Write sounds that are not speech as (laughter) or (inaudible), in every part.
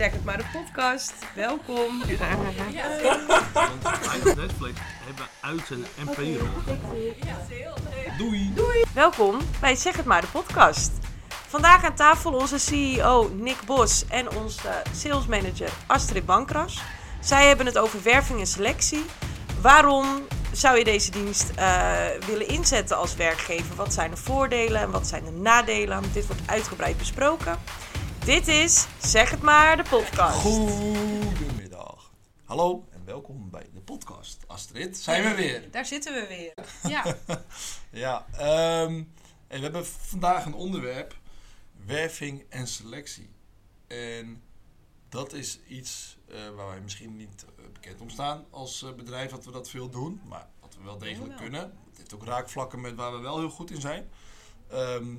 Zeg het maar de podcast. Welkom. Als Netflix hebben uitzenden en payroll. Doei. Welkom bij Zeg het maar de podcast. Vandaag aan tafel onze CEO Nick Bos en onze sales manager Astrid Bankras. Zij hebben het over werving en selectie. Waarom zou je deze dienst eh, willen inzetten als werkgever? Wat zijn de voordelen en wat zijn de nadelen? Dit wordt uitgebreid besproken. Dit is Zeg het maar de podcast. Goedemiddag. Hallo en welkom bij de podcast. Astrid, zijn we weer. Daar zitten we weer. (laughs) Ja. Ja, ehm, en we hebben vandaag een onderwerp. Werving en selectie. En dat is iets eh, waar wij misschien niet eh, bekend om staan als eh, bedrijf dat we dat veel doen. Maar wat we wel degelijk kunnen. Het heeft ook raakvlakken met waar we wel heel goed in zijn. Ehm,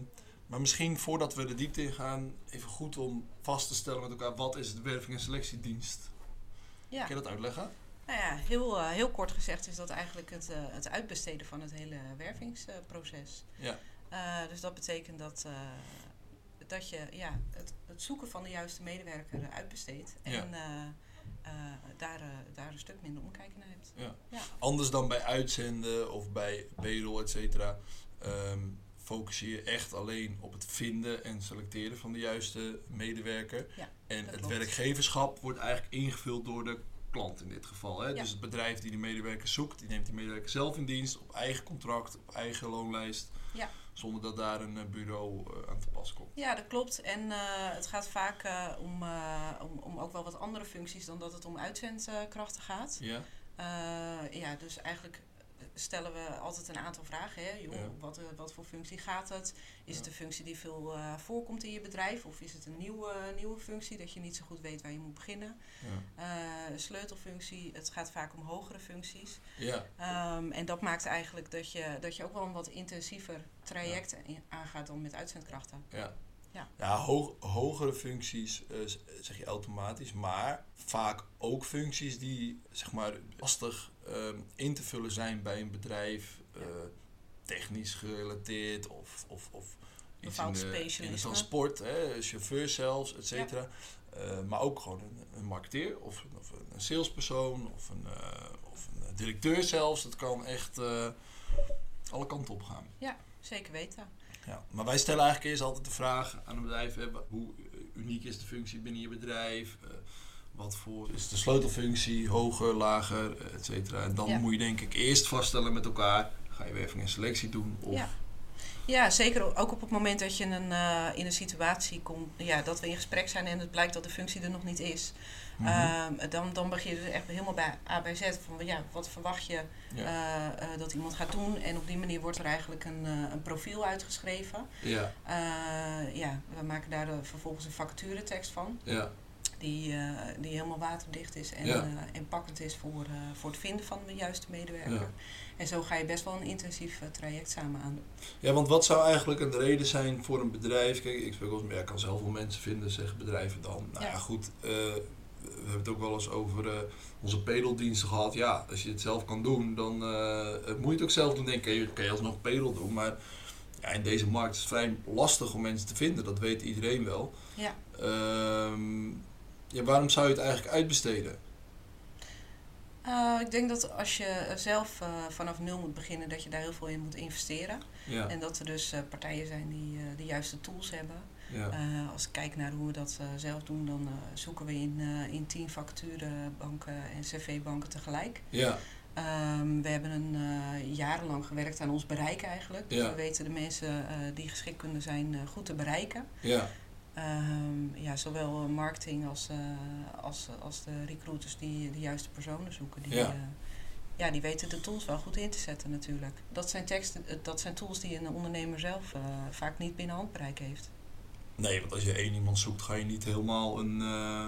maar misschien voordat we de diepte in gaan, even goed om vast te stellen met elkaar. Wat is de werving en selectiedienst? Ja, Kun je dat uitleggen? nou ja heel, eh, heel kort gezegd is dat eigenlijk het, eh, het uitbesteden van het hele wervingsproces. Ja. Eh, dus dat betekent dat, dat je ja, het, het zoeken van de juiste medewerker uitbesteedt. En Ja. daar, daar een stuk minder omkijken naar hebt. Ja. Ja. Anders dan bij uitzenden of bij payroll, et cetera, ehm, focus je je echt alleen op het vinden en selecteren van de juiste medewerker. Ja, en het klopt. werkgeverschap wordt eigenlijk ingevuld door de klant in dit geval. Hè? Ja. Dus het bedrijf die de medewerker zoekt, die neemt die medewerker zelf in dienst op eigen contract, op eigen loonlijst. Ja. Zonder dat daar een eh, bureau eh, aan te pas komt. Ja, dat klopt. En eh, het gaat vaak om, om, om ook wel wat andere functies dan dat het om uitzendkrachten gaat. Ja? Ja, dus eigenlijk stellen we altijd een aantal vragen. Hè? Joh, Ja. wat, eh, wat voor functie gaat het? Is Ja. het een functie die veel eh, voorkomt in je bedrijf? Of is het een nieuwe, nieuwe functie dat je niet zo goed weet waar je moet beginnen? Ja. Eh, sleutelfunctie, het gaat vaak om hogere functies. ja. Ehm, en dat maakt eigenlijk dat je, dat je ook wel een wat intensiever traject aangaat dan met uitzendkrachten. Ja. Ja. Ja, hoog- hogere functies eh, zeg je automatisch, maar vaak ook functies die zeg maar lastig ehm, in te vullen zijn bij een bedrijf, eh, technisch gerelateerd of, of, of iets in de, in transport, hè, chauffeur zelfs, et cetera. Eh, maar ook gewoon een, een marketeer of, of een salespersoon of een, of een directeur zelfs. Dat kan echt alle kanten op gaan. Zeker weten. Ja, maar wij stellen eigenlijk eerst altijd de vraag aan een bedrijf: hè, hoe eh, uniek is de functie binnen je bedrijf? Eh, wat voor is de sleutelfunctie, hoger, lager, eh, et cetera. En dan Ja. moet je denk ik eerst vaststellen met elkaar: ga je werving en selectie doen? Of, Ja. Ja, zeker ook op het moment dat je een, eh, in een situatie komt, ja, dat we in gesprek zijn en het blijkt dat de functie er nog niet is. Ehm, dan, dan begin je dus echt helemaal bij A bij Z. Van ja, wat verwacht je ja. eh, eh, dat iemand gaat doen? En op die manier wordt er eigenlijk een, eh, een profiel uitgeschreven. ja, ja, we maken daar de- vervolgens een vacaturetekst van. ja, Die, die helemaal waterdicht is en, Ja. en pakkend is voor, voor het vinden van de juiste medewerker. Ja. En zo ga je best wel een intensief traject samen aan. ja, want wat zou eigenlijk een reden zijn voor een bedrijf? Kijk, ik spreek wel eens ik kan zelf wel mensen vinden, zeggen bedrijven dan. Nou ja, Ja. goed, we hebben het ook wel eens over eh, onze payrolldiensten gehad. Ja, als je het zelf kan doen, dan eh, moet je het ook zelf doen. Denk kan je, kan je alsnog payroll doen. Maar ja, in deze markt is het vrij lastig om mensen te vinden. Dat weet iedereen wel. Ja. Ehm, ja, waarom zou je het eigenlijk uitbesteden? Eh, ik denk dat als je zelf vanaf nul moet beginnen, dat je daar heel veel in moet investeren. Ja, En dat er dus partijen zijn die de juiste tools hebben. Ja, Eh, als ik kijk naar hoe we dat eh, zelf doen, dan eh, zoeken we in, in tien vacaturebanken en cv-banken tegelijk. ja, Ehm, we hebben een jarenlang gewerkt aan ons bereik eigenlijk. Dus Ja. we weten de mensen die geschikt kunnen zijn goed te bereiken. ja, Ehm, ja, zowel marketing als, als, als de recruiters die de juiste personen zoeken. Die, Ja. ja. die weten de tools wel goed in te zetten natuurlijk. Dat zijn, teksten, dat zijn tools die een ondernemer zelf vaak niet binnen handbereik heeft. Nee, want als je één iemand zoekt, ga je niet helemaal een, eh,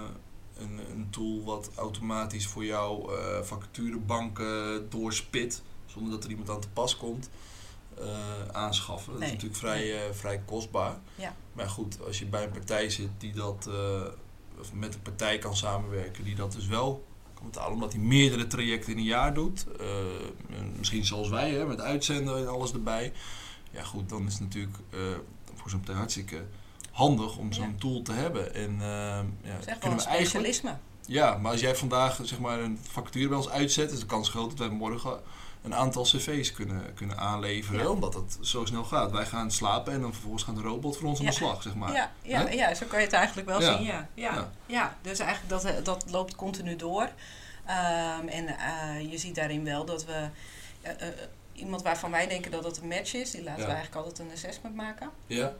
een, een tool wat automatisch voor jou eh vacaturebanken doorspit, zonder dat er iemand aan te pas komt, eh, aanschaffen. Dat is natuurlijk vrij, vrij kostbaar. Ja. Maar goed, als je bij een partij zit die dat, of met een partij kan samenwerken die dat dus wel kan betalen, omdat hij meerdere trajecten in een jaar doet, misschien zoals wij, hè, met uitzenden en alles erbij. Ja goed, dan is het natuurlijk voor zo'n partij hartstikke handig om zo'n Ja. tool te hebben. En ehm, ja, Dat is echt wel kunnen een specialisme. ja, maar als jij vandaag zeg maar, een vacature bij ons uitzet, is de kans groot dat wij morgen een aantal cv's kunnen, kunnen aanleveren. Ja. Omdat het zo snel gaat. Wij gaan slapen en dan vervolgens gaat de robot voor ons aan de slag, zeg maar. Ja, ja, ja, zo kan je het eigenlijk wel zien. Ja. Ja. Ja. Dus eigenlijk dat, eh, dat loopt continu door. Ehm, en eh, je ziet daarin wel dat we eh, iemand waarvan wij denken dat het een match is, die laten we eigenlijk altijd een assessment maken. Ja,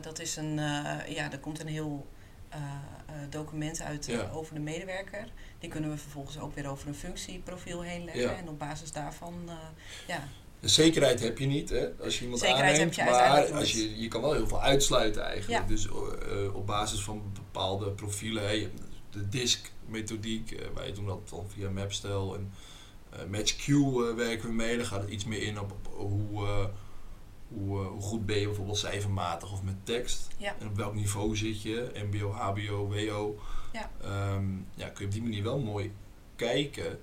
dat is een, eh, ja, er komt een heel eh, eh, document uit eh, Ja. over de medewerker. Die kunnen we vervolgens ook weer over een functieprofiel heen leggen. Ja. En op basis daarvan, eh, ja, de zekerheid heb je niet hè, als je iemand Zekerheid aanneemt. heb je maar als je, je kan wel heel veel uitsluiten eigenlijk. Ja. Dus eh, op basis van bepaalde profielen. Hè, je hebt de DISC-methodiek, eh, wij doen dat dan via Mapstel. En eh MatchQ eh, werken we mee. Daar gaat het iets meer in op, op hoe, eh, hoe, eh, hoe goed ben je bijvoorbeeld cijfermatig of met tekst. Ja. En op welk niveau zit je, mbo, hbo, wo. Ja. Ehm, ja, kun je op die manier wel mooi kijken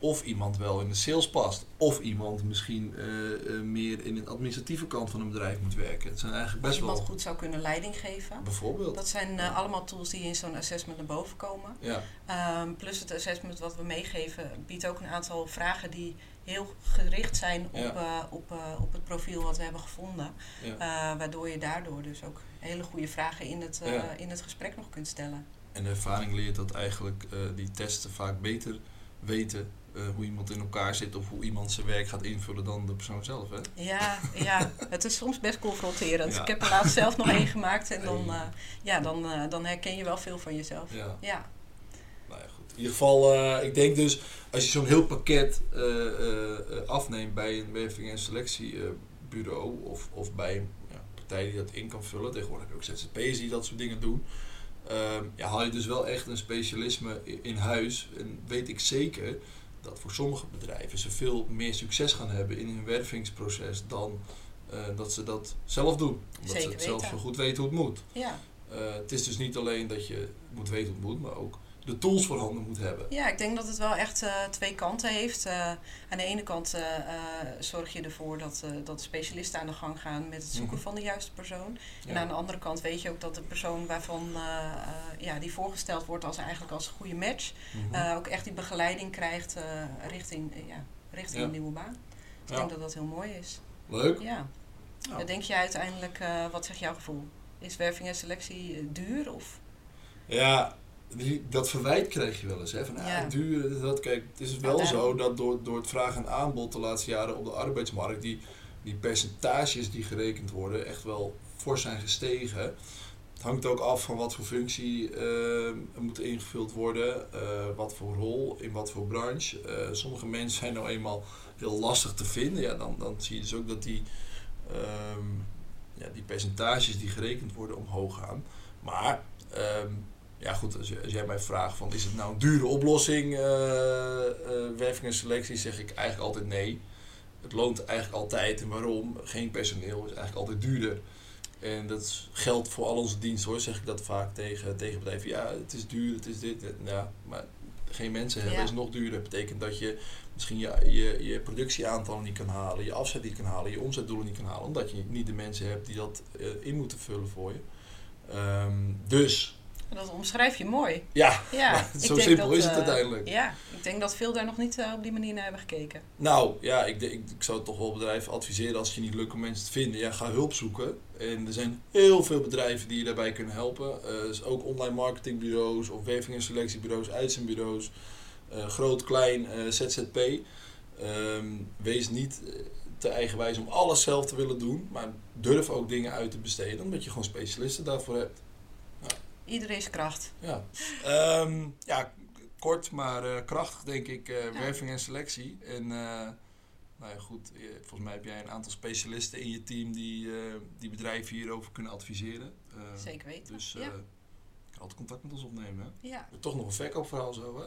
of iemand wel in de sales past. Of iemand misschien eh, eh, meer in de administratieve kant van een bedrijf moet werken. Het zijn eigenlijk best iemand wel... goed zou kunnen leiding geven. Bijvoorbeeld. Dat zijn allemaal tools die in zo'n assessment naar boven komen. Ja, Ehm, plus het assessment wat we meegeven biedt ook een aantal vragen die heel gericht zijn op, Ja. eh, op, eh, op het profiel wat we hebben gevonden. ja. Eh, waardoor je daardoor dus ook hele goede vragen in het, Ja. in het gesprek nog kunt stellen. En de ervaring leert dat eigenlijk die testen vaak beter weten hoe iemand in elkaar zit of hoe iemand zijn werk gaat invullen dan de persoon zelf. Hè? Ja, ja, het is soms best confronterend. Ja. Ik heb er laatst zelf nog één gemaakt en dan, ja, dan, dan herken je wel veel van jezelf. Ja. Ja, Nou ja, goed. In ieder geval, eh, ik denk dus, als je zo'n heel pakket eh, eh, afneemt bij een werving- en selectiebureau of, of bij een ja, partij die dat in kan vullen, tegenwoordig ook ZZP'ers die dat soort dingen doen, ehm, ja, haal je dus wel echt een specialisme in huis. En weet ik zeker dat voor sommige bedrijven ze veel meer succes gaan hebben in hun wervingsproces dan dat ze dat zelf doen. Omdat Zeker ze het zelf weten. zo goed weten hoe het moet. ja. Het is dus niet alleen dat je moet weten hoe het moet, maar ook de tools voorhanden moet hebben. Ja, ik denk dat het wel echt eh, twee kanten heeft. Eh, aan de ene kant eh, zorg je ervoor dat, dat specialisten aan de gang gaan met het zoeken Mhm. van de juiste persoon. En aan de andere kant weet je ook dat de persoon waarvan ja, die voorgesteld wordt als eigenlijk als een goede match, Mhm. ook echt die begeleiding krijgt richting, ja, richting Ja. een nieuwe baan. Dus ik denk dat dat heel mooi is. Leuk. Ja. Ja. Ja, Denk je uiteindelijk, wat zegt jouw gevoel? Is werving en selectie duur? Of? Ja, dat verwijt krijg je wel eens. Hè? Van, Ja. ah, duur, dit, dat. Kijk, het is wel zo dat door, door het vraag en aanbod de laatste jaren op de arbeidsmarkt, die, die percentages die gerekend worden, echt wel fors zijn gestegen. Het hangt ook af van wat voor functie eh, er moet ingevuld worden, eh, wat voor rol, in wat voor branche. Eh, sommige mensen zijn nou eenmaal heel lastig te vinden. Ja, dan, dan zie je dus ook dat die, ehm, ja, die percentages die gerekend worden omhoog gaan. Maar ehm, ja, goed, als, als jij mij vraagt van is het nou een dure oplossing, eh, werving en selectie, zeg ik eigenlijk altijd nee. Het loont eigenlijk altijd. En waarom? Geen personeel is eigenlijk altijd duurder. En dat geldt voor al onze diensten hoor, zeg ik dat vaak tegen, tegen bedrijven. Ja, het is duur, het is dit. dit. Ja, maar geen mensen hebben Ja. is nog duurder. Dat betekent dat je misschien je, je, je productieaantallen niet kan halen, je afzet niet kan halen, je omzetdoelen niet kan halen. Omdat je niet de mensen hebt die dat eh, in moeten vullen voor je. Ehm, dus, omschrijf je mooi. ja, Ja, (laughs) zo simpel dat, is het eh, uiteindelijk. Ja, ik denk dat veel daar nog niet eh, op die manier naar hebben gekeken. Nou ja, ik, ik, ik zou toch wel bedrijven adviseren als je niet lukt om mensen te vinden. Ja, ga hulp zoeken. En er zijn heel veel bedrijven die je daarbij kunnen helpen. Eh, dus ook online marketingbureaus of werving- en selectiebureaus, uitzendbureaus. groot, klein, ZZP. Ehm, wees niet te eigenwijs om alles zelf te willen doen. Maar durf ook dingen uit te besteden. Omdat je gewoon specialisten daarvoor hebt. Iedereen is kracht. Ja, Ehm, ja kort maar eh, krachtig denk ik. Ja. Werving en selectie. En eh, nou ja, goed, volgens mij heb jij een aantal specialisten in je team die, die bedrijven hierover kunnen adviseren. Eh, Zeker weten. Dus ja. altijd contact met ons opnemen. Hè? ja. Toch nog een verkoopverhaal zo, hè?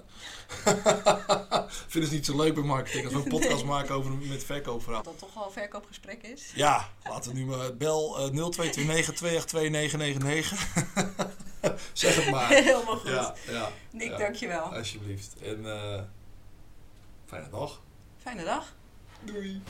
(laughs) Vind het niet zo leuk bij marketing als we een (laughs) podcast maken over een met verkoopverhaal. Dat toch al een verkoopgesprek is. Ja, laten we nu maar bel eh 0229 282 (laughs) (laughs) zeg het maar. Helemaal goed. Ja, ja. Nick, ja. dankjewel. Alsjeblieft. En eh fijne dag. Fijne dag. Doei.